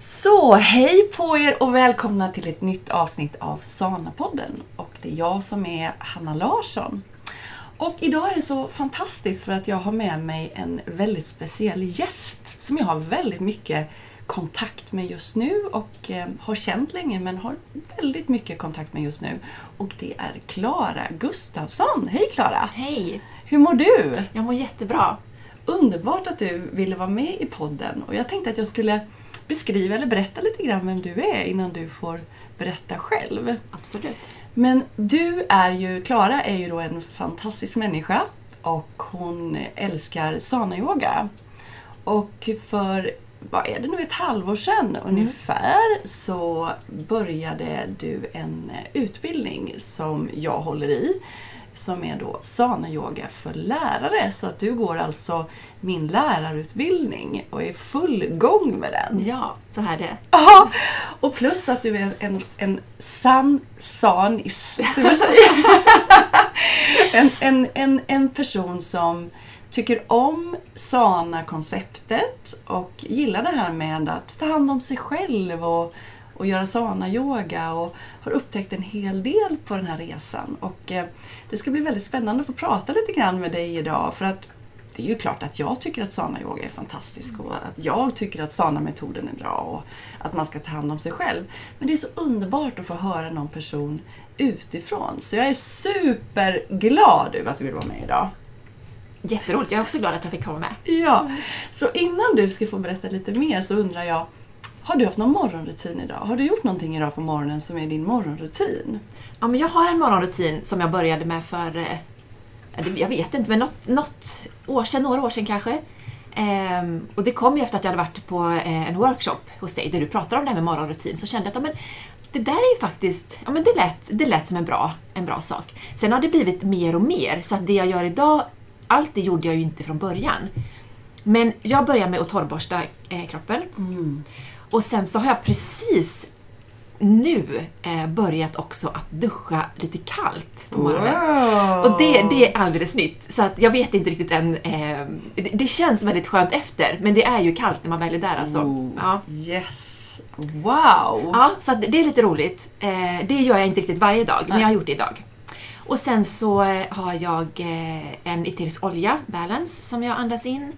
Så, hej på er och välkomna till ett nytt avsnitt av Sana-podden. Och det är jag som är Hanna Larsson. Och idag är det så fantastiskt för att jag har med mig en väldigt speciell gäst som jag har väldigt mycket kontakt med just nu och eh, har känt länge men har väldigt mycket kontakt med just nu. Och det är Klara Gustafsson. Hej Klara! Hej! Hur mår du? Jag mår jättebra. Underbart att du ville vara med i podden och jag tänkte att jag skulle beskriva eller berätta lite grann vem du är innan du får berätta själv. Absolut. Men du är ju, Klara är ju då en fantastisk människa och hon älskar sana-yoga. Och för, vad är det nu, ett halvår sedan ungefär så började du en utbildning som jag håller i som är då sana-yoga för lärare. Så att du går alltså min lärarutbildning och är full gång med den. Ja, så här är det. Ja, och plus att du är en, en, en sann sanis. en, en, en, en person som tycker om sana-konceptet och gillar det här med att ta hand om sig själv och, och göra sana-yoga och har upptäckt en hel del på den här resan. Och eh, det ska bli väldigt spännande att få prata lite grann med dig idag för att det är ju klart att jag tycker att sana-yoga är fantastisk och att jag tycker att sana-metoden är bra och att man ska ta hand om sig själv. Men det är så underbart att få höra någon person utifrån. Så jag är superglad över att du vill vara med idag. Jätteroligt. Jag är också glad att jag fick komma med. Ja, så innan du ska få berätta lite mer så undrar jag, har du haft någon morgonrutin idag? Har du gjort någonting idag på morgonen som är din morgonrutin? Ja, men jag har en morgonrutin som jag började med för, eh, jag vet inte, men något, något år sedan, några år sedan kanske. Ehm, och det kom ju efter att jag hade varit på eh, en workshop hos dig där du pratar om det här med morgonrutin. Så kände jag att men, det där är ju faktiskt, ja men det lät, det lät som en bra, en bra sak. Sen har det blivit mer och mer, så att det jag gör idag, allt det gjorde jag ju inte från början. Men jag börjar med att torrborsta eh, kroppen. Och sen så har jag precis nu eh, börjat också att duscha lite kallt på morgonen. Wow. Och det, det är alldeles nytt, så att jag vet inte riktigt än. Eh, det, det känns väldigt skönt efter, men det är ju kallt när man väl är där alltså. Oh, Ja. Yes! Wow! Ja, så det är lite roligt. Eh, det gör jag inte riktigt varje dag, men jag har gjort det idag. Och sen så eh, har jag eh, en eterisk olja, Balance, som jag andas in.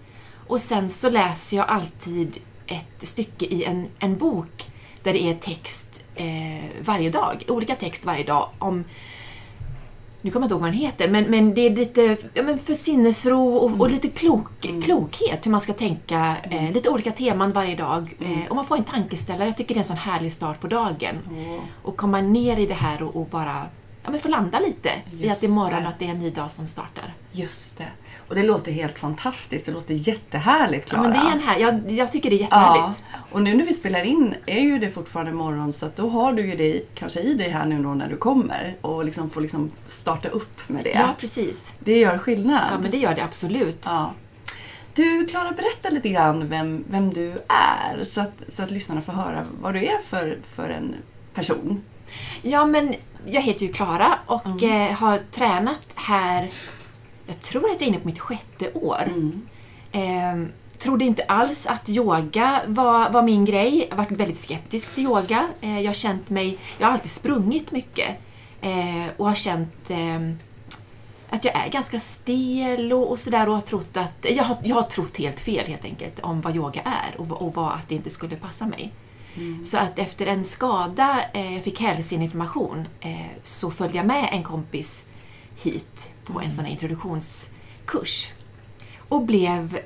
Och sen så läser jag alltid ett stycke i en, en bok där det är text eh, varje dag, olika text varje dag om nu kommer jag inte ihåg vad den heter, men, men det är lite ja, men för sinnesro och, och lite klok, klokhet, hur man ska tänka. Eh, lite olika teman varje dag. Eh, och man får en tankeställare. Jag tycker det är en sån härlig start på dagen. Och komma ner i det här och, och bara ja, men få landa lite i Just att det är morgon och att det är en ny dag som startar. Just det. Och det låter helt fantastiskt. Det låter jättehärligt, Ja, Klara. men det är en här, jag, jag tycker det är Ja, jättehärligt. och nu när vi spelar in är ju det fortfarande morgon så att då har du ju det kanske i dig här nu då när du kommer och liksom får liksom starta upp med det. Ja, precis. Det gör skillnad. Ja, men det gör det absolut. Ja. Du, Klara, berätta lite grann vem, vem du är så att, så att lyssnarna får höra vad du är för, för en person. Ja, men jag heter ju Klara och eh, har tränat här, jag tror att jag är inne på mitt sjätte år. Eh, trodde inte alls att yoga var, var min grej. Jag har varit väldigt skeptisk till yoga. Eh, jag har känt mig, jag har alltid sprungit mycket eh, och har känt eh, att jag är ganska stel och, och sådär och har trott att, jag har, jag har trott helt fel helt enkelt om vad yoga är och, och vad att det inte skulle passa mig. Så att efter en skada, eh, jag fick hälseninflammation, eh, så följde jag med en kompis hit på en sån här introduktionskurs. Och blev,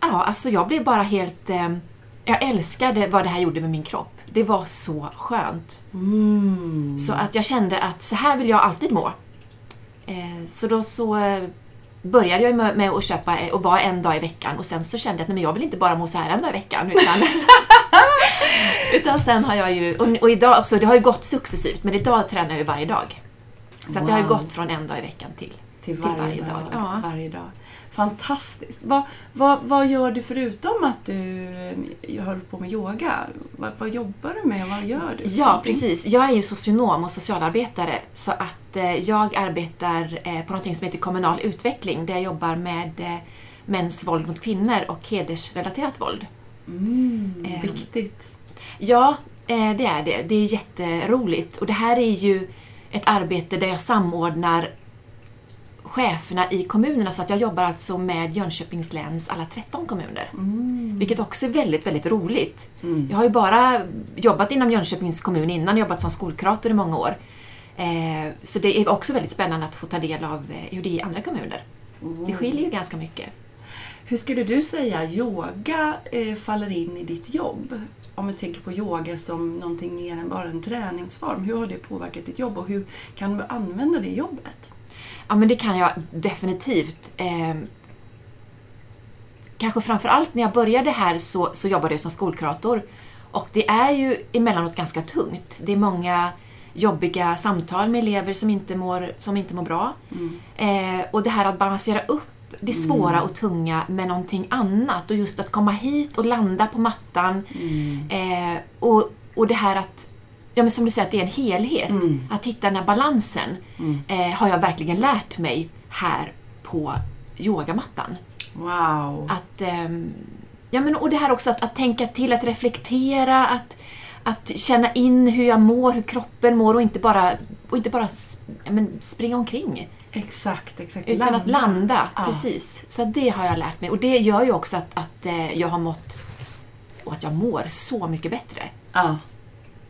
ja alltså jag blev bara helt, eh, jag älskade vad det här gjorde med min kropp. Det var så skönt. Så att jag kände att så här vill jag alltid må. Eh, så då så eh, började jag med, med att köpa och vara en dag i veckan och sen så kände jag att nej, men jag vill inte bara må så här en dag i veckan utan Utan sen har jag ju, och, och idag, så det har ju gått successivt, men idag tränar jag ju varje dag. Så att jag har Wow. gått från en dag i veckan till, Till till varje, varje, dag. dag. Ja. varje dag. Fantastiskt. Vad, vad, vad gör du förutom att du eh, håller på med yoga? Vad, vad jobbar du med? Vad gör du? Ja, precis. Jag är ju socionom och socialarbetare så att eh, jag arbetar eh, på något som heter kommunal utveckling där jag jobbar med eh, mäns våld mot kvinnor och hedersrelaterat våld. Mm, Eh, viktigt. Ja, eh, det är det. Det är jätteroligt. Och det här är ju ett arbete där jag samordnar cheferna i kommunerna så att jag jobbar alltså med Jönköpings läns alla 13 kommuner. Mm. Vilket också är väldigt, väldigt roligt. Jag har ju bara jobbat inom Jönköpings kommun innan, jobbat som skolkurator i många år. Eh, så det är också väldigt spännande att få ta del av eh, hur det är i andra kommuner. Det skiljer ju ganska mycket. Hur skulle du säga yoga eh, faller in i ditt jobb? Om vi tänker på yoga som någonting mer än bara en träningsform. Hur har det påverkat ditt jobb och hur kan du använda det i jobbet? Ja, men det kan jag definitivt. Eh, kanske framför allt när jag började här så, så jobbade jag som skolkurator. Och det är ju emellanåt ganska tungt. Det är många jobbiga samtal med elever som inte mår, som inte mår bra. Eh, och det här att balansera upp det svåra och tunga med någonting annat och just att komma hit och landa på mattan. Eh, och, och det här att, ja men som du säger, att det är en helhet. Att hitta den här balansen eh, har jag verkligen lärt mig här på yogamattan. Wow! Att, ehm, ja, men, och det här också att, att tänka till, att reflektera, att, att känna in hur jag mår, hur kroppen mår och inte bara, och inte bara ja, men, springa omkring. Exakt, exakt. Utan att landa, Ja. precis. Så det har jag lärt mig. Och det gör ju också att, att eh, jag har mått och att jag mår så mycket bättre. Ja.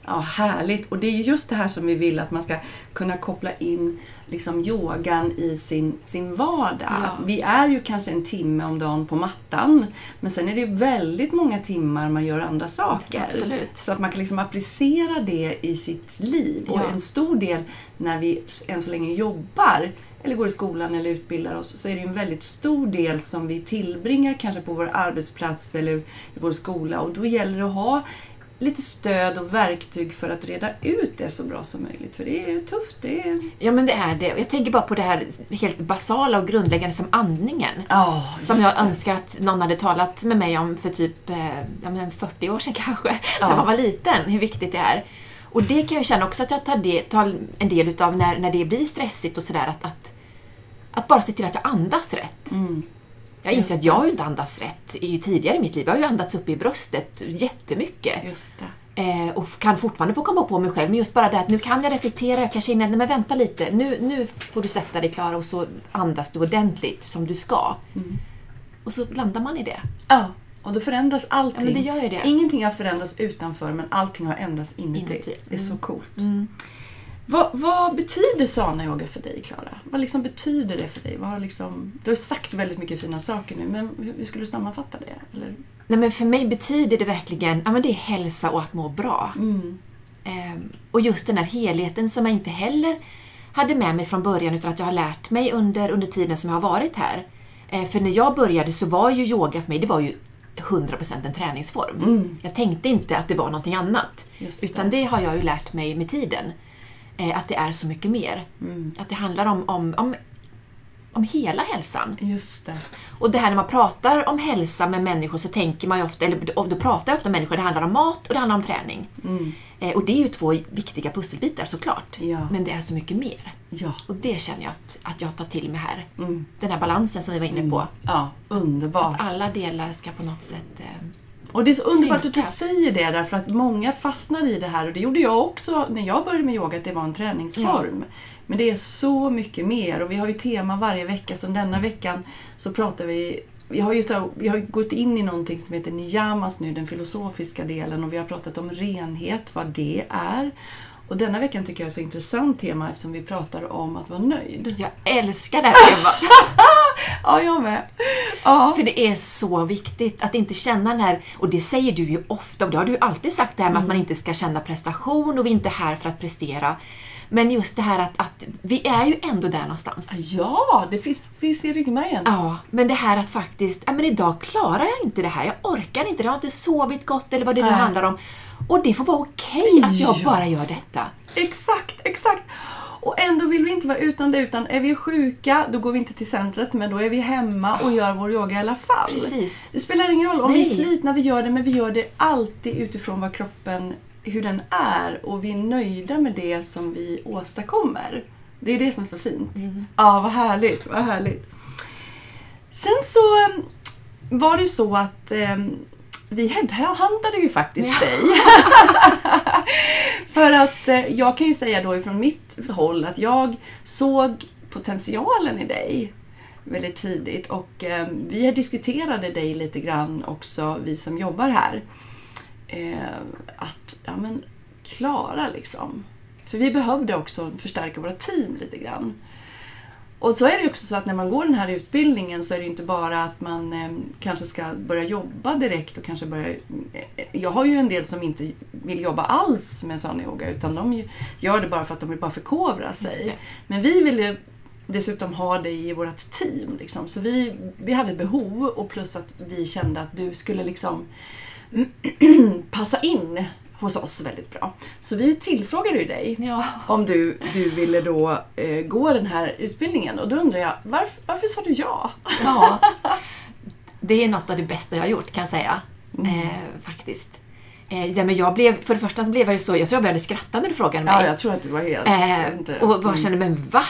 ja, härligt. Och det är ju just det här som vi vill att man ska kunna koppla in liksom yogan i sin, sin vardag. Ja. Vi är ju kanske en timme om dagen på mattan, men sen är det ju väldigt många timmar man gör andra saker. Absolut. Så att man kan liksom applicera det i sitt liv. Och Ja. en stor del när vi än så länge jobbar eller går i skolan eller utbildar oss så är det en väldigt stor del som vi tillbringar kanske på vår arbetsplats eller i vår skola och då gäller det att ha lite stöd och verktyg för att reda ut det så bra som möjligt. För det är tufft. Det är... Ja, men det är det. Jag tänker bara på det här helt basala och grundläggande som andningen. Ja, Som jag det. önskar att någon hade talat med mig om för typ eh, ja, men 40 år sedan kanske, Ja. när man var liten, hur viktigt det är. Och det kan jag känna också att jag tar, det, tar en del utav när, när det blir stressigt och sådär, att, att, att bara se till att jag andas rätt. Mm. Jag inser att jag har ju inte andats rätt i, tidigare i mitt liv. Jag har ju andats upp i bröstet jättemycket. Just det. Eh, och kan fortfarande få komma på mig själv, men just bara det att nu kan jag reflektera, jag kanske hinner, nej men vänta lite, nu, nu får du sätta dig Klara och så andas du ordentligt som du ska. Mm. Och så landar man i det. Ja, och då förändras allting. Ja, det gör ju det. Ingenting har förändrats utanför men allting har ändrats inuti. Inuti. Det är så Mm. coolt. Vad, vad betyder sana yoga för dig, Klara? Vad liksom betyder det för dig? Vad har liksom, du har sagt väldigt mycket fina saker nu, men hur, skulle du sammanfatta det? Eller? Nej men för mig betyder det verkligen, ja men det är hälsa och att må bra. Mm. Ehm, och just den här helheten som jag inte heller hade med mig från början utan att jag har lärt mig under, under tiden som jag har varit här. Eh, för när jag började så var ju yoga för mig, det var ju 100% en träningsform. Jag tänkte inte att det var någonting annat. Det. Utan det har jag ju lärt mig med tiden. Eh, att det är så mycket mer. Att det handlar om, om, om, om hela hälsan. Just det. Och det här när man pratar om hälsa med människor så tänker man ofta, eller då pratar jag ofta med människor, det handlar om mat och det handlar om träning. Eh, och det är ju två viktiga pusselbitar såklart. Ja. Men det är så mycket mer. Ja. Och det känner jag att, att jag tar till mig här. Mm. Den här balansen som vi var inne på. Ja, underbart. Alla delar ska på något sätt... Eh, Och det är så underbart att du säger det därför att många fastnar i det här och det gjorde jag också när jag började med yoga att det var en träningsform. Men det är så mycket mer och vi har ju tema varje vecka som denna veckan så pratar vi vi har, ju så, har gått in i någonting som heter niyamas nu, den filosofiska delen och vi har pratat om renhet, vad det är. Och denna veckan tycker jag är ett så intressant tema eftersom vi pratar om att vara nöjd. jag älskar det här temat. Ja, jag med. Ja. För det är så viktigt att inte känna den här, och det säger du ju ofta, och det har du ju alltid sagt det här med att man Mm. inte ska känna prestation och vi är inte här för att prestera. Men just det här att, att vi är ju ändå där någonstans. Ja, det finns, finns i ryggmärgen. Ja, men det här att faktiskt, ja men idag klarar jag inte det här, jag orkar inte jag har inte sovit gott eller vad det nu handlar om. Och det får vara okej att jag Ja. bara gör detta. Exakt, exakt. Och ändå vill vi inte vara utan det, utan är vi sjuka, då går vi inte till centret, men då är vi hemma och gör vår yoga i alla fall. Precis. Det spelar ingen roll om vi är Nej. slitna, vi gör det, men vi gör det alltid utifrån vad kroppen, hur den är och vi är nöjda med det som vi åstadkommer. Det är det som är så fint. Ja, vad härligt, vad härligt. Sen så eh, var det så att eh, vi headhuntade ju faktiskt dig. För att eh, jag kan ju säga då ifrån mitt håll att jag såg potentialen i dig väldigt tidigt och eh, vi diskuterade dig lite grann också, vi som jobbar här. Eh, att ja, men, klara liksom. För vi behövde också förstärka våra team lite grann. Och så är det också så att när man går den här utbildningen så är det inte bara att man eh, kanske ska börja jobba direkt och kanske börja... Eh, jag har ju en del som inte vill jobba alls med sån yoga utan de gör det bara för att de vill bara förkovra sig. Men vi ville dessutom ha dig i vårt team. Liksom. Så vi, vi hade behov och plus att vi kände att du skulle liksom passa in hos oss väldigt bra. Så vi tillfrågade ju dig Ja. om du, du ville då eh, gå den här utbildningen och då undrar jag varför, varför sa du ja? Ja. Det är något av det bästa jag har gjort kan jag säga. Eh, faktiskt. Eh, ja, men jag blev, för det första så blev jag ju så, jag tror jag började skratta när du frågade mig. Ja, jag tror att du var helt... Eh, inte- och bara kände, men va?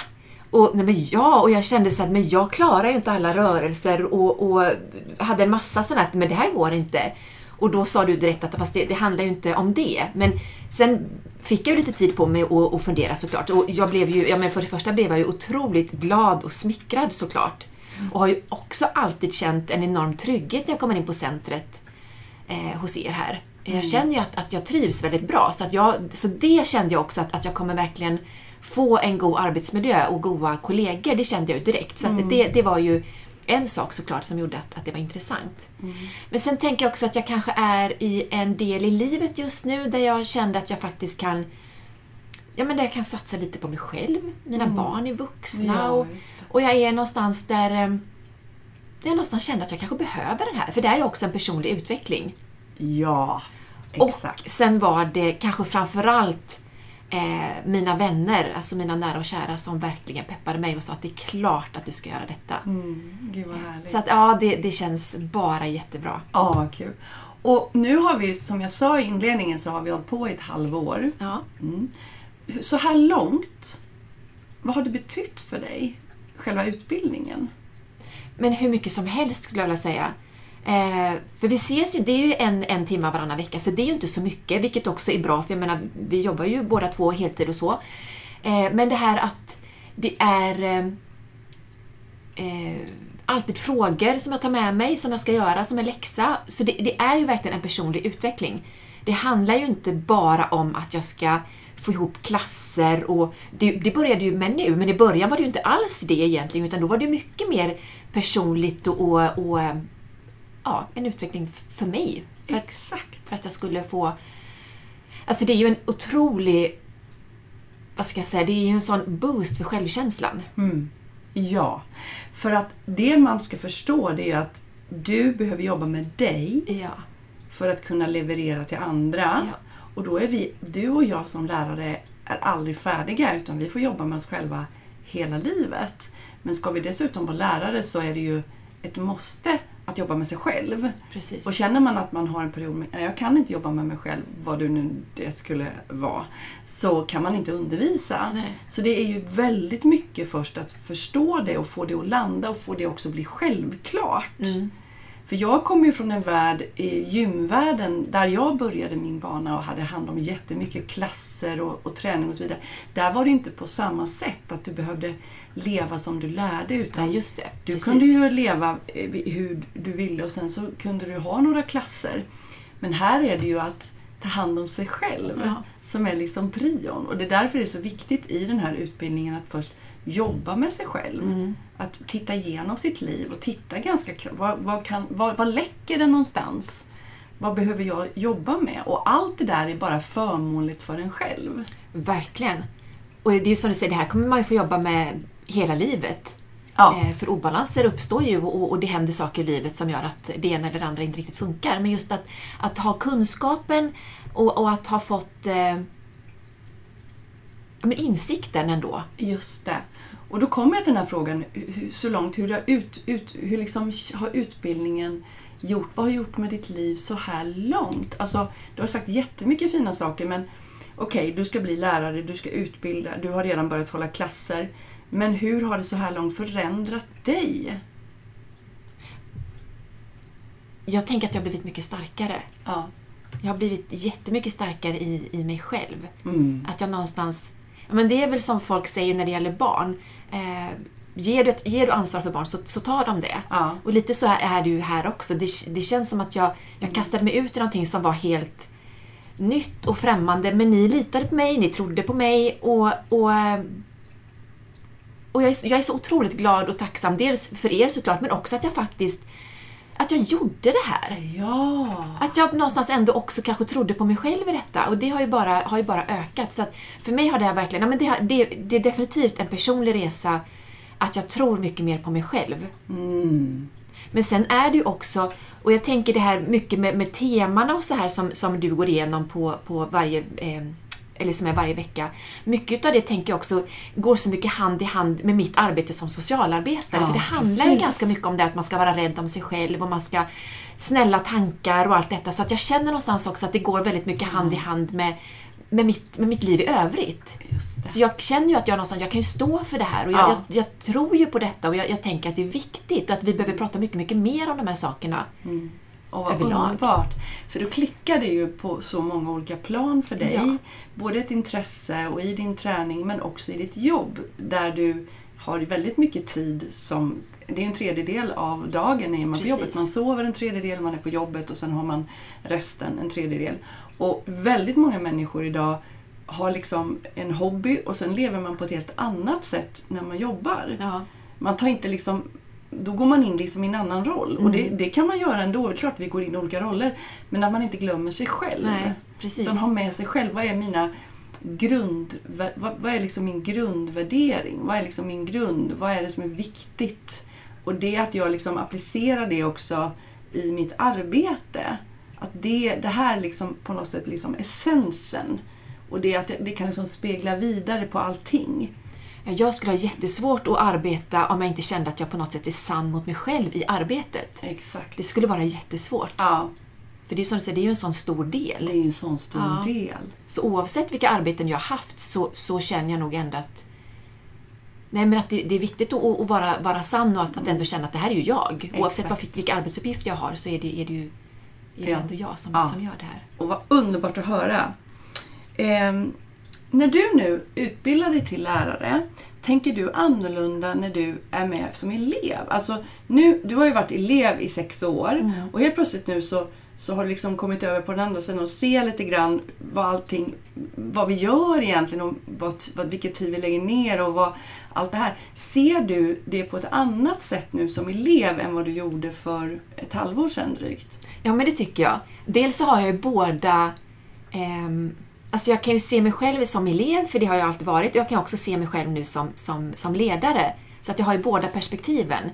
Och, nej, men ja, och jag kände så att men jag klarar ju inte alla rörelser och, och hade en massa sådana att men det här går inte. Och då sa du direkt att fast det, det handlar ju inte om det. Men sen fick jag ju lite tid på mig att, att fundera såklart. Och jag blev ju, ja men för det första blev jag ju otroligt glad och smickrad såklart. Och har ju också alltid känt en enorm trygghet när jag kommer in på centret eh, hos er här. Jag känner ju att, att jag trivs väldigt bra, så, att jag, så det kände jag också att, att jag kommer verkligen få en god arbetsmiljö och goda kollegor. Det kände jag ju direkt. Så att det, det var ju en sak såklart som gjorde att, att det var intressant. Men sen tänker jag också att jag kanske är i en del i livet just nu där jag kände att jag faktiskt kan Ja, men där jag kan satsa lite på mig själv. Mina barn är vuxna Ja, och, och jag är någonstans där, eh, där jag någonstans känner att jag kanske behöver den här. För det är ju också en personlig utveckling. Ja, Och exakt. sen var det kanske framförallt eh, mina vänner, alltså mina nära och kära, som verkligen peppade mig och sa att det är klart att du ska göra detta. Mm, gud vad härligt. Så att ja, det, det känns bara jättebra. Ja, vad kul. Och nu har vi, som jag sa i inledningen, så har vi hållit på i ett halvår. Ja. Mm. Så här långt, vad har det betytt för dig, själva utbildningen? Men hur mycket som helst skulle jag vilja säga. Eh, för vi ses ju, det är ju en, en timme varannan vecka, så det är ju inte så mycket, vilket också är bra, för jag menar, vi jobbar ju båda två heltid och så. Eh, men det här att det är eh, eh, alltid frågor som jag tar med mig, som jag ska göra som en läxa. Så det, det är ju verkligen en personlig utveckling. Det handlar ju inte bara om att jag ska få ihop klasser och det, det började ju med nu, men i början var det ju inte alls det egentligen, utan då var det mycket mer personligt och, och, och eh, ja, en utveckling för mig. För att, Exakt. för att jag skulle få... Alltså det är ju en otrolig... Vad ska jag säga? Det är ju en sån boost för självkänslan. Mm. Ja, för att det man ska förstå det är att du behöver jobba med dig Ja. för att kunna leverera till andra. Ja. Och då är vi, du och jag som lärare är aldrig färdiga utan vi får jobba med oss själva hela livet. Men ska vi dessutom vara lärare så är det ju ett måste att jobba med sig själv. Precis. Och känner man att man har en period med "Nej, jag kan inte jobba med mig själv, vad du nu det skulle vara, så kan man inte undervisa. Nej. Så det är ju väldigt mycket först att förstå det och få det att landa och få det också bli självklart. Mm. För jag kommer ju från en värld, i gymvärlden, där jag började min bana och hade hand om jättemycket klasser och, och träning och så vidare. Där var det inte på samma sätt att du behövde leva som du lärde utan Nej, just det. du Precis. kunde ju leva eh, hur du ville och sen så kunde du ha några klasser. Men här är det ju att ta hand om sig själv Ja. som är liksom prion. Och det är därför det är så viktigt i den här utbildningen att först jobba med sig själv. Mm. Att titta igenom sitt liv och titta ganska vad, vad, kan, vad, vad läcker det någonstans? Vad behöver jag jobba med? Och allt det där är bara förmånligt för en själv. Verkligen. Och det är ju som du säger, det här kommer man ju få jobba med hela livet. Ja. Eh, För obalanser uppstår ju och, det händer saker i livet som gör att det ena eller det andra inte riktigt funkar. Men just att, att ha kunskapen och, och att ha fått eh, men insikten ändå. Just det. Och då kommer jag till den här frågan hur, så långt. Hur, har ut, ut, hur liksom har utbildningen gjort? Vad har gjort med ditt liv så här långt? Alltså, du har sagt jättemycket fina saker men okej, du ska bli lärare, du ska utbilda, du har redan börjat hålla klasser. Men hur har det så här långt förändrat dig? jag tänker att jag har blivit mycket starkare. Ja. Jag har blivit jättemycket starkare i, i mig själv. Mm. Att jag någonstans... Men det är väl som folk säger när det gäller barn. Eh, ger, du, ger du ansvar för barn så, så tar de det. Ja. Och lite så är, är det ju här också. Det, det känns som att jag, jag kastade mig ut i någonting som var helt nytt och främmande. Men ni litade på mig, ni trodde på mig och, och, eh, och jag, är, så- jag är så otroligt glad och tacksam. Dels för er såklart, men också att jag faktiskt att jag gjorde det här. Ja. Att jag någonstans ändå också kanske trodde på mig själv i detta och det har ju bara, har ju bara ökat. Så för mig har det här verkligen, ja, men det, har, det, det är definitivt en personlig resa att jag tror mycket mer på mig själv. Mm. Men sen är det ju också, och jag tänker det här mycket med, med temana och så här som, som du går igenom på, på varje eh, eller som är varje vecka. Mycket av det tänker jag också går så mycket hand i hand med mitt arbete som socialarbetare. Ja, för det handlar ju precis. ganska mycket om det att man ska vara rädd om sig själv och man ska snälla tankar och allt detta. Så att jag känner någonstans också att det går väldigt mycket hand i hand med, med, mitt, med mitt liv i övrigt. Så jag känner ju att jag någonstans, jag kan ju stå för det här och jag, Ja. jag, jag tror ju på detta och jag, jag tänker att det är viktigt och att vi behöver prata mycket, mycket mer om de här sakerna. Och vad överlag. underbart. För då klickar det ju på så många olika plan för dig. Ja. Både ett intresse och i din träning men också i ditt jobb där du har väldigt mycket tid som... Det är en tredjedel av dagen är man på Precis. jobbet. Man sover en tredjedel, man är på jobbet och sen har man resten, en tredjedel. Och väldigt många människor idag har liksom en hobby och sen lever man på ett helt annat sätt när man jobbar. Ja. Man tar inte liksom då går man in liksom i en annan roll. Och det, det kan man göra ändå. Det är klart vi går in i olika roller. Men att man inte glömmer sig själv. Nej, precis. Utan har med sig själv. Vad är mina grund... Vad, vad är liksom min grundvärdering? Vad är liksom min grund? Vad är det som är viktigt? Och det att jag liksom applicerar det också i mitt arbete. Att det, det här liksom på något sätt liksom essensen. Och det att det, det kan liksom spegla vidare på allting. Jag skulle ha jättesvårt att arbeta om jag inte kände att jag på något sätt är sann mot mig själv i arbetet. Exakt. Det skulle vara jättesvårt. Ja, För det är som du säger, det är ju en sån stor del. det är ju en sån stor Ja. del. Så oavsett vilka arbeten jag har haft så, så känner jag nog ändå att Nej, men att det, det är viktigt att, att vara, vara sann och att, att ändå känna att det här är ju jag. Oavsett vad, vilka arbetsuppgifter jag har så är det, är det ju är det Ja. ändå jag som, Ja. som gör det här. Och vad underbart att höra. Ehm, när du nu utbildar dig till lärare, tänker du annorlunda när du är med som elev? Alltså, nu, du har ju varit elev i sex år och helt plötsligt nu så, så har du liksom kommit över på den andra sidan och ser lite grann vad allting, vad vi gör egentligen och vad, vad, vilken tid vi lägger ner och vad, allt det här. Ser du det på ett annat sätt nu som elev än vad du gjorde för ett halvår sedan drygt? Ja, men det tycker jag. Dels så har jag ju båda... ehm, alltså jag kan ju se mig själv som elev, för det har jag alltid varit. och Jag kan också se mig själv nu som, som, som ledare. Så att jag har ju båda perspektiven.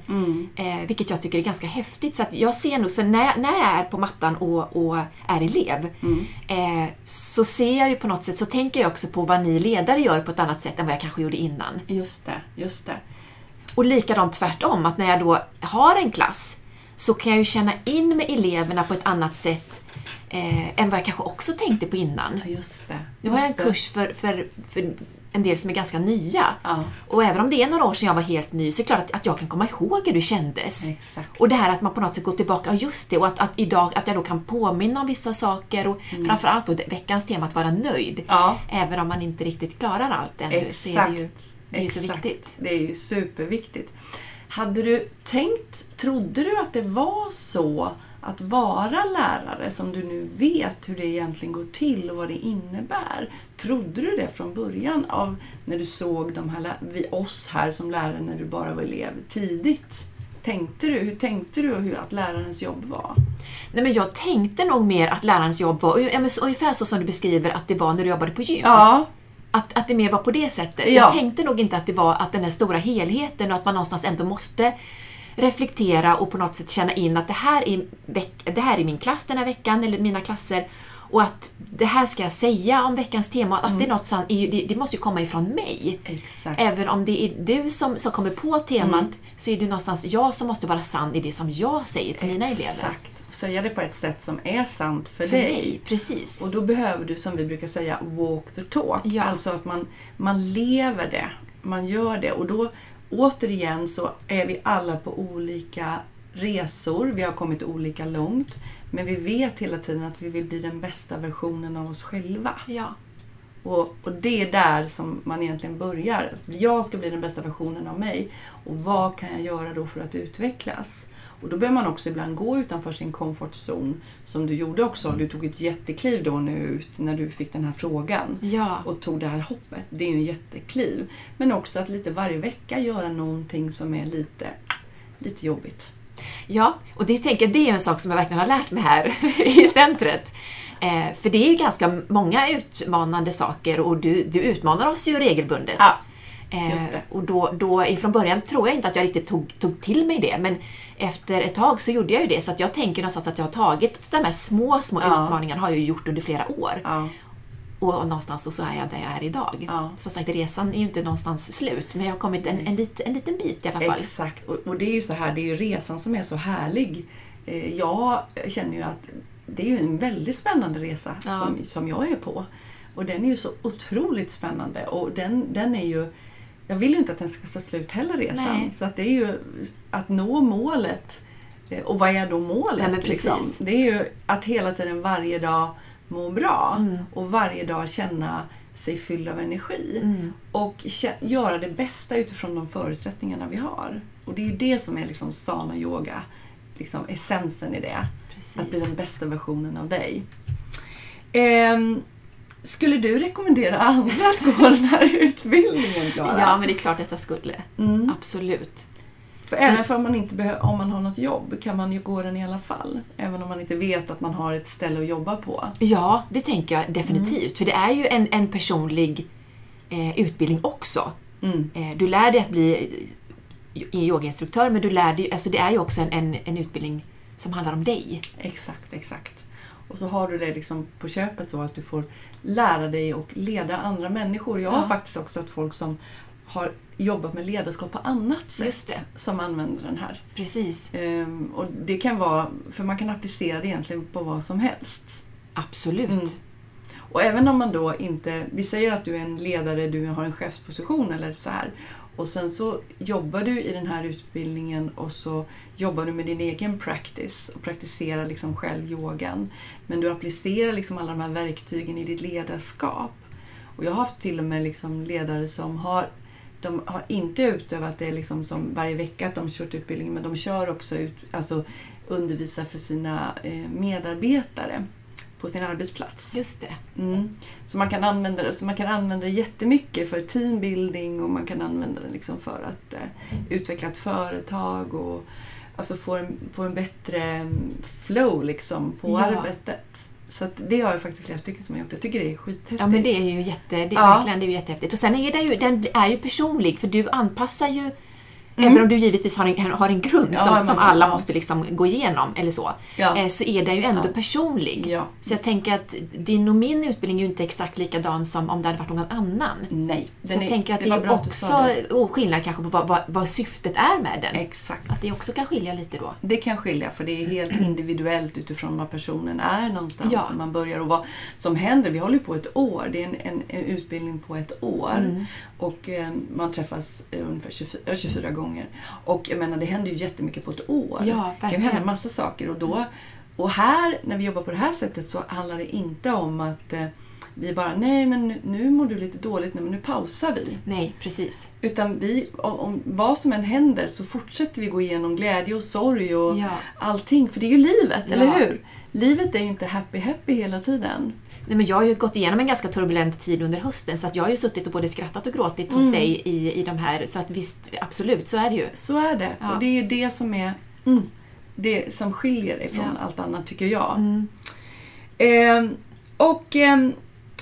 Eh, vilket jag tycker är ganska häftigt. Så att jag ser nog, så när, när jag är på mattan och, och är elev, eh, så ser jag ju på något sätt, så tänker jag också på vad ni ledare gör på ett annat sätt än vad jag kanske gjorde innan. Just det, just det. Och likadant tvärtom, att när jag då har en klass så kan jag ju känna in med eleverna på ett annat sätt eh, än vad jag kanske också tänkte på innan. Ja, just det. Nu har jag en kurs för, för, för en del som är ganska nya. Ja. Och även om det är några år sedan jag var helt ny så är det klart att, att jag kan komma ihåg hur det kändes. Exakt. Och det här att man på något sätt går tillbaka, ja just det, och att, att idag att jag då kan påminna om vissa saker och framförallt då veckans tema att vara nöjd. Mm. Ja. Även om man inte riktigt klarar allt ännu så är det ju, det är ju så Exakt. viktigt. Det är ju superviktigt. Hade du tänkt, trodde du att det var så att vara lärare som du nu vet hur det egentligen går till och vad det innebär? Trodde du det från början av när du såg de här, vi, oss här som lärare när du bara var elev tidigt? Tänkte du, hur tänkte du hur att lärarens jobb var? Nej, men jag tänkte nog mer att lärarens jobb var ungefär så som du beskriver att det var när du jobbade på gym. Ja, Att, att det mer var på det sättet. Ja. Jag tänkte nog inte att det var att den här stora helheten och att man någonstans ändå måste reflektera och på något sätt känna in att det här är, det här är min klass den här veckan, eller mina klasser. Och att det här ska jag säga om veckans tema. Att det, är något, sant- är ju- det, det måste ju komma ifrån mig. exakt. Även om det är du som, som kommer på temat så är det någonstans jag som måste vara sann i det som jag säger till mina elever. Exakt. Säga det på ett sätt som är sant för, För dig. mig, precis. Och då behöver du, som vi brukar säga, walk the talk. Ja. Alltså att man, man lever det. Man gör det. Och då, återigen, så är vi alla på olika resor, vi har kommit olika långt. Men vi vet hela tiden att vi vill bli den bästa versionen av oss själva. Ja. Och, och det är där som man egentligen börjar. Jag ska bli den bästa versionen av mig. Och vad kan jag göra då för att utvecklas? Och då behöver man också ibland gå utanför sin comfort zone. Som du gjorde också. Du tog ett jättekliv då nu ut när du fick den här frågan. Ja. Och tog det här hoppet. Det är ju en jättekliv. Men också att lite varje vecka göra någonting som är lite, lite jobbigt. Ja, och det, tänker, det är en sak som jag verkligen har lärt mig här i centret. Eh, för det är ju ganska många utmanande saker och du, du utmanar oss ju regelbundet. Ja, Eh, och då, då ifrån början tror jag inte att jag riktigt tog, tog till mig det, men efter ett tag så gjorde jag ju det. Så att jag tänker någonstans att jag har tagit de här små, små Ja. utmaningarna har jag ju gjort under flera år. Ja, Och någonstans så, så är jag där jag är idag. Ja. Som sagt, resan är ju inte någonstans slut, men jag har kommit en, en, lit, en liten bit i alla fall. Exakt, och, och det är ju så här, det är ju resan som är så härlig. Eh, jag känner ju att det är ju en väldigt spännande resa Ja. som, som jag är på. Och den är ju så otroligt spännande och den, den är ju jag vill ju inte att den ska ta slut heller resan. Nej. Så att det är ju att nå målet. Eh, Och vad är då målet? Nej, liksom? Det är ju att hela tiden varje dag må bra Mm. och varje dag känna sig fylld av energi. Mm. Och göra det bästa utifrån de förutsättningarna vi har. Och det är ju det som är liksom sana yoga, liksom essensen i det. Precis. Att bli den bästa versionen av dig. Ehm, skulle du rekommendera andra att gå den här utbildningen, Klara? Ja, men det är klart att jag skulle. Mm. Absolut. För även för om man, inte behö- om man har något jobb kan man ju gå den i alla fall. Även om man inte vet att man har ett ställe att jobba på. Ja, det tänker jag definitivt. Mm. För det är ju en, en personlig eh, utbildning också. Mm. Eh, du lär dig att bli eh, yogainstruktör, men du lär dig, alltså det är ju också en, en, en utbildning som handlar om dig. Exakt, exakt. Och så har du det liksom på köpet så att du får lära dig och leda andra människor. Jag har Ja. faktiskt också haft folk som har jobbat med ledarskap på annat sätt som använder den här. Precis. Ehm, och det kan vara, för man kan applicera det egentligen på vad som helst. Absolut. Mm. Och även om man då inte, vi säger att du är en ledare, du har en chefsposition eller så här. Och sen så jobbar du i den här utbildningen och så jobbar du med din egen practice och praktiserar liksom själv yogan. Men du applicerar liksom alla de här verktygen i ditt ledarskap. Och jag har haft till och med liksom ledare som har de har inte utövat det liksom som varje vecka att de kört utbildningen men de kör också ut, alltså undervisar för sina eh, medarbetare på sin arbetsplats. Just det. Mm. Så, man kan använda det, så man kan använda det jättemycket för teambuilding och man kan använda det liksom för att eh, utveckla ett företag och alltså få en, få en bättre mm, flow liksom på Ja. arbetet. Så det har jag faktiskt flera stycken som har gjort. Jag tycker det är skithäftigt. Ja, men det är ju jätte, det är Ja. verkligen det är jättehäftigt. Och sen är det ju, den är ju personlig, för du anpassar ju Mm. Även om du givetvis har en, har en grund Ja, som, men- som alla ja. måste liksom gå igenom, eller så, Ja. eh, så är den ju ändå personlig. Så jag tänker att din och min utbildning är ju inte exakt likadan som om det hade varit någon annan. Nej. Så jag är- tänker att det, är också oh, skillnad kanske på vad, vad, vad syftet är med den. Exakt. Att det också kan skilja lite då. Det kan skilja för det är helt individuellt utifrån var personen är någonstans Ja. när man börjar och vad som händer. Vi håller på ett år. Det är en, en, en utbildning på ett år. Mm. Och eh, man träffas eh, ungefär 24, ja, 24 gånger. Och jag menar, det händer ju jättemycket på ett år. Ja, det kan hända massa saker. Och, då, och här, när vi jobbar på det här sättet, så handlar det inte om att eh, vi bara, nej men nu- nu mår du lite dåligt, nej men nu pausar vi. Nej, precis. Utan vi, om, om vad som än händer så fortsätter vi gå igenom glädje och sorg och Ja. allting. För det är ju livet, Ja. eller hur? Livet är ju inte happy happy hela tiden. Nej, men jag har ju gått igenom en ganska turbulent tid under hösten så att jag har ju suttit och både skrattat och gråtit hos Mm. dig i, i de här. Så att visst, absolut, så är det ju. Så är det. Ja. Och det är ju det som är mm, det som skiljer ifrån Ja. allt annat, tycker jag. Mm. Ehm, och ehm,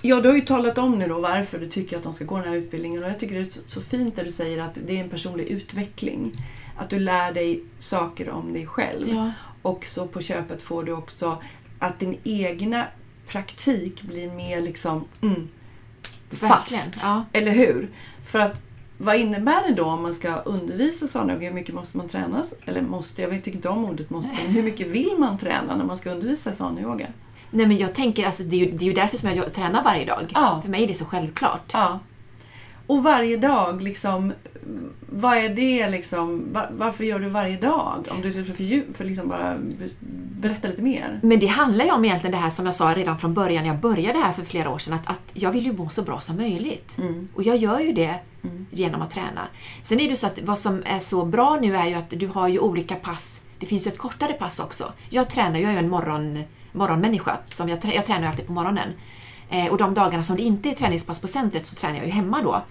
ja, du har ju talat om nu då varför du tycker att de ska gå den här utbildningen. Och jag tycker det är så, så fint när du säger att det är en personlig utveckling. Att du lär dig saker om dig själv. Ja. Och så på köpet får du också att din egna praktik blir mer liksom mm, fast. ja. Eller hur? För att vad innebär det då om man ska undervisa sådana? Hur mycket måste man träna? Eller måste, jag vet inte om ordet måste, men hur mycket vill man träna när man ska undervisa sådana yoga? Nej, men jag tänker, alltså, det, är ju, det är ju därför som jag tränar varje dag. Ja. För mig är det så självklart. Ja. Och varje dag, liksom, vad är det liksom? var- Varför gör du varje dag? Om du för, för, för liksom bara be- berätta lite mer. Men det handlar ju om egentligen det här som jag sa redan från början när jag började här för flera år sedan, att, att jag vill ju må så bra som möjligt. Mm. Och jag gör ju det genom att träna. Sen är det så att vad som är så bra nu är ju att du har ju olika pass. Det finns ju ett kortare pass också. Jag tränar, jag är ju en morgon, morgonmänniska. Som jag, jag tränar alltid på morgonen. Eh, och de dagarna som det inte är träningspass på centret så tränar jag ju hemma då.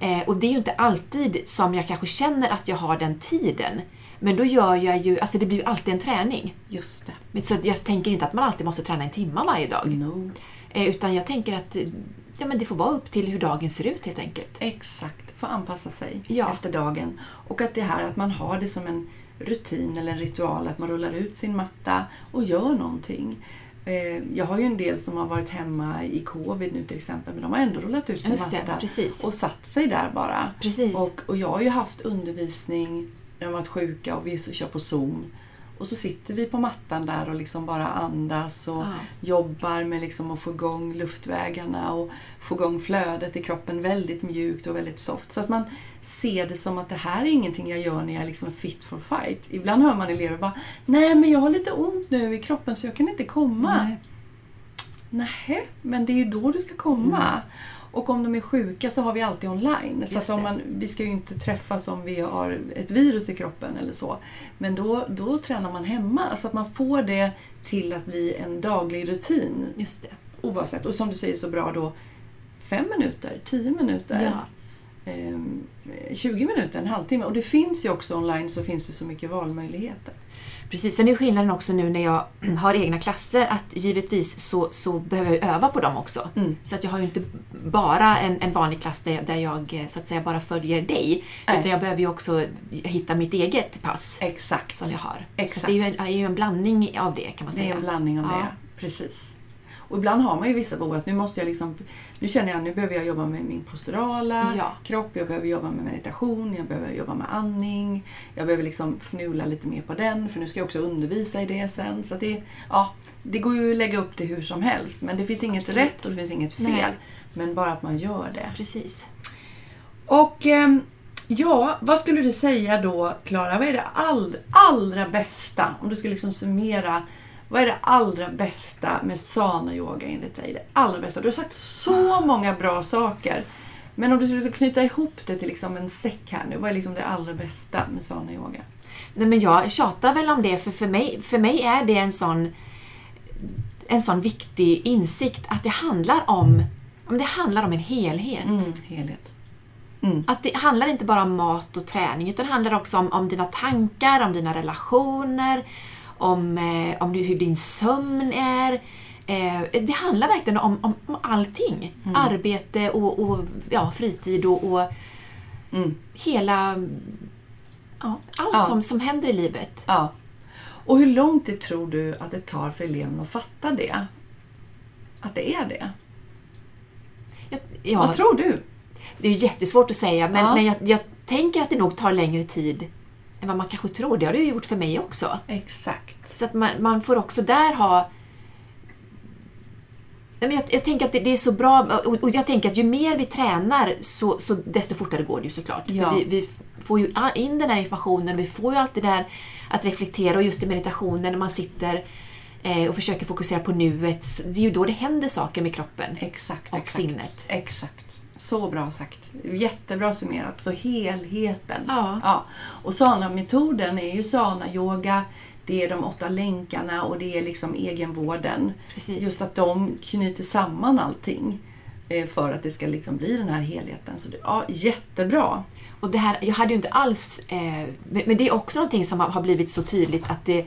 Eh, och det är ju inte alltid som jag kanske känner att jag har den tiden. Men då gör jag ju, alltså det blir ju alltid en träning. Just det. Men Så jag tänker inte att man alltid måste träna en timme varje dag. No. Eh, Utan jag tänker att ja, men det får vara upp till hur dagen ser ut helt enkelt. Exakt, få anpassa sig Ja. efter dagen. Och att det här att man har det som en rutin eller en ritual, att man rullar ut sin matta och gör någonting. Eh, Jag har ju en del som har varit hemma i covid nu till exempel, men de har ändå rullat ut sin matta och satt sig där bara. Precis. Och, och jag har ju haft undervisning, jag har varit sjuka och vi kör på Zoom. Och så sitter vi på mattan där och liksom bara andas och Ja. jobbar med liksom att få igång luftvägarna och få igång flödet i kroppen väldigt mjukt och väldigt soft. Så att man ser det som att det här är ingenting jag gör när jag liksom är fit for fight. Ibland hör man elever bara Nej men jag har lite ont nu i kroppen så jag kan inte komma. Nej. Nej, men det är ju då du ska komma. Och om de är sjuka så har vi alltid online. Så att om man, vi ska ju inte träffas om vi har ett virus i kroppen eller så. Men då, då tränar man hemma. Så att man får det till att bli en daglig rutin. Just det. Oavsett. Och som du säger så bra då, fem minuter, tio minuter. Ja. ehm, 20 minuter, en halvtimme. Och det finns ju också online så finns det så mycket valmöjligheter. Precis, sen är skillnaden också nu när jag har egna klasser att givetvis så, så behöver jag öva på dem också. Mm. Så att jag har ju inte bara en, en vanlig klass där, där jag eh, så att säga bara följer dig. Nej. Utan jag behöver ju också hitta mitt eget pass Exakt. som jag har. Så Exakt. att det är ju, en, är ju en blandning av det kan man Det är säga. en blandning av Ja. det. Precis. Och ibland har man ju vissa behov att nu måste jag liksom, nu känner jag nu behöver jag jobba med min posturala Ja. kropp, jag behöver jobba med meditation, jag behöver jobba med andning, jag behöver liksom fnula lite mer på den för nu ska jag också undervisa i det sen. Så att det, ja, det går ju att lägga upp det hur som helst men det finns inget Absolut. rätt och det finns inget fel. Nej. Men bara att man gör det. Precis. Och ehm, ja, vad skulle du säga då Klara? Vad är det all, allra bästa, om du ska liksom summera, vad är det allra bästa med sana yoga enligt dig? Det allra bästa. Du har sagt så många bra saker. Men om du skulle knyta ihop det till liksom en säck här nu, vad är liksom det allra bästa med sana yoga? Nej, men jag tjatar väl om det, för för mig, för mig är det en sån, en sån viktig insikt att det handlar om, om det handlar om en helhet. helhet. Att det handlar inte bara om mat och träning, utan det handlar också om, om dina tankar, om dina relationer, om, eh, om hur din sömn är. Eh, det handlar verkligen om, om, om allting. Arbete och, och ja, fritid och, och Mm. hela... Ja, allt Ja. Som, som händer i livet. Ja. Och hur lång tid tror du att det tar för eleven att fatta det? Att det är det? Jag, ja, Vad tror du? Det är jättesvårt att säga, men, men jag, jag tänker att det nog tar längre tid än vad man kanske tror. Det har det ju gjort för mig också. Exakt. Så att man, man får också där ha... Jag, jag tänker att det, det är så bra, och, och jag tänker att ju mer vi tränar så, så desto fortare går det ju såklart. Ja. För vi, vi får ju in den här informationen, vi får ju alltid det här att reflektera och just i meditationen när man sitter eh, och försöker fokusera på nuet, det är ju då det händer saker med kroppen. Exakt. Och exakt. sinnet. Exakt. Så bra sagt. Jättebra summerat. Så helheten. Ja. ja. Och sana-metoden är ju sana-yoga, det är de åtta länkarna och det är liksom egenvården. Precis. Just att de knyter samman allting eh, för att det ska liksom bli den här helheten. Så det, ja, jättebra. Och det här, jag hade ju inte alls... Eh, men det är också någonting som har blivit så tydligt att det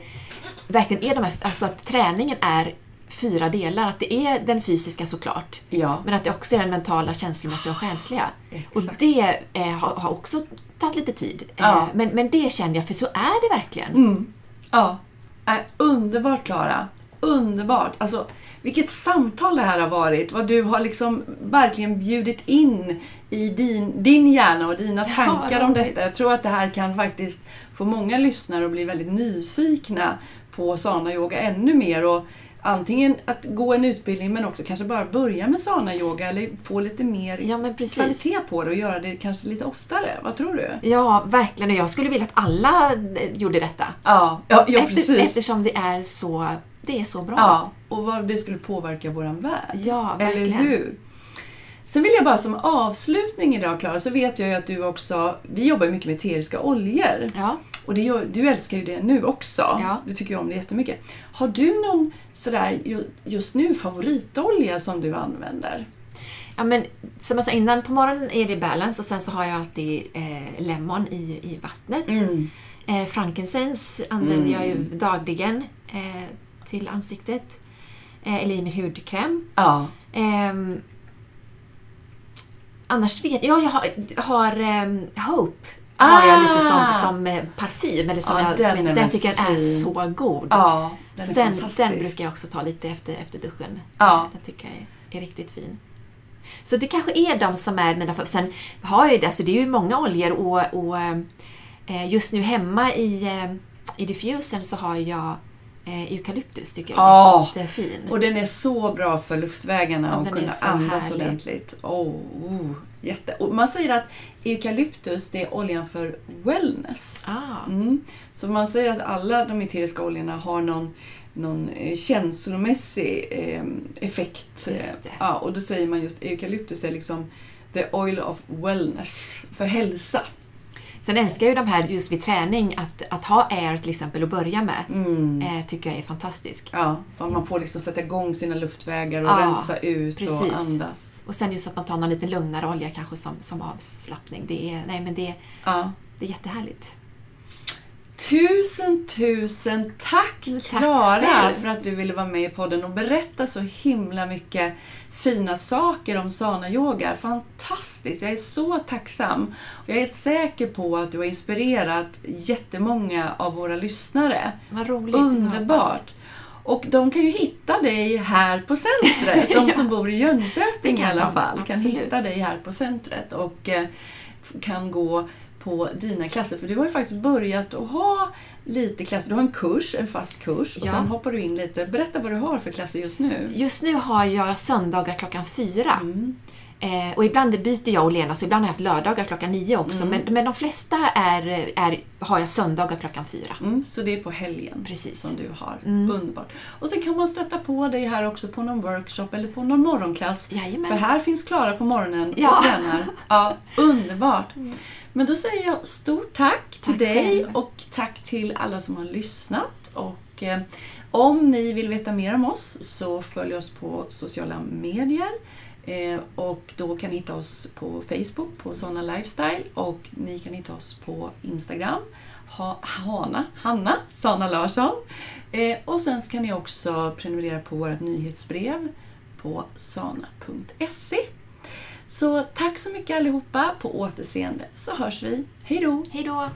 verkligen är de här, alltså att träningen är fyra delar. Att det är den fysiska såklart, Ja. men att det också är den mentala, känslomässiga och själsliga. Exakt. Och det eh, har, också tagit lite tid. Eh, Ja. men, men det kände jag, för så är det verkligen. Mm. Ja. Äh, underbart Klara. Underbart. Alltså, vilket samtal det här har varit. Vad du har liksom verkligen bjudit in i din, din hjärna och dina Ja, tankar om roligt. detta. Jag tror att det här kan faktiskt få många lyssnare att bli väldigt nyfikna på sana yoga ännu mer. Och antingen att gå en utbildning men också kanske bara börja med sana-yoga eller få lite mer Ja, kvalitet på det och göra det kanske lite oftare. Vad tror du? Ja, verkligen. Jag skulle vilja att alla eh, gjorde detta. Ja, ja, ja Efter, precis. eftersom det är så, det är så bra. Ja, och vad det skulle påverka våran värld. Ja, Eller verkligen. hur? Sen vill jag bara som avslutning idag Klara, så vet jag ju att du också, vi jobbar mycket med eteriska oljor. Ja. Och gör, du älskar ju det nu också. Ja. Du tycker ju om det jättemycket. Har du någon sådär ju- just nu favoritolja som du använder? Ja, men som jag sa innan, på morgonen är det balance och sen så har jag alltid eh, lemon i, i vattnet. Mm. Eh, frankincense använder jag ju dagligen eh, till ansiktet. Eh, eller i min hudkräm. Ja. Ehm, annars vet jag, jag har, har ehm, Hope. Har jag lite som, Ah! som eh, parfym. Eller som Ja, jag, som jag, jag tycker den är fin. så god. Ja, den så den, den brukar jag också ta lite efter, efter duschen. Ja. Den tycker jag är, är riktigt fin. Så det kanske är de som är mina favoriter. Sen har jag ju det, alltså det är ju många oljor och, och eh, just nu hemma i, eh, i diffusen så har jag eh, eukalyptus tycker jag Ja. är jättefin. Och den är så bra för luftvägarna och är kunna andas härlig. ordentligt. Oh, oh, jätte. Och man säger att eukalyptus det är oljan för wellness. Ah, Mm. Så man säger att alla de eteriska oljorna har någon, någon eh, känslomässig eh, effekt. Ja, och då säger man just eukalyptus är liksom the oil of wellness, för hälsa. Sen älskar jag ju de här just vid träning, att, att ha air till exempel att börja med. Mm. Eh, tycker jag är fantastisk. Ja, för man får liksom sätta igång sina luftvägar och Ja, rensa ut och precis. andas. Och sen just att man tar någon lite lugnare olja kanske som, som avslappning. Det är, nej, men det, Ja. det är jättehärligt. Tusen, tusen tack Klara för att du ville vara med i podden och berätta så himla mycket fina saker om sana-yoga. Fantastiskt! Jag är så tacksam. Och jag är helt säker på att du har inspirerat jättemånga av våra lyssnare. Vad roligt. Underbart! Och de kan ju hitta dig här på centret, de som bor i Jönköping i kan alla de, fall. Kan absolut. hitta dig här på centret och eh, kan gå på dina klasser. För du har ju faktiskt börjat att ha lite klasser. Du har en kurs, en fast kurs och Ja. sen hoppar du in lite. Berätta vad du har för klasser just nu. Just nu har jag söndagar klockan fyra. Mm. Eh, och ibland byter jag och Lena, så ibland har jag haft lördagar klockan nio också. Mm. Men, men de flesta är, är, har jag söndagar klockan fyra. Mm, så det är på helgen Precis. som du har. Mm. Underbart. Och sen kan man stötta på dig här också på någon workshop eller på någon morgonklass. Jajamän. För här finns Klara på morgonen Ja. och tränar. Ja, underbart! Men då säger jag stort tack till Tack dig själv. och tack till alla som har lyssnat. Och eh, om ni vill veta mer om oss så följ oss på sociala medier. Eh, och då kan ni hitta oss på Facebook på Såna Lifestyle och ni kan hitta oss på Instagram. Ha, Hanna Sana Larsson. Eh, och sen kan ni också prenumerera på vårt nyhetsbrev på sana.se. Så tack så mycket allihopa. På återseende så hörs vi. Hej då! Hej då!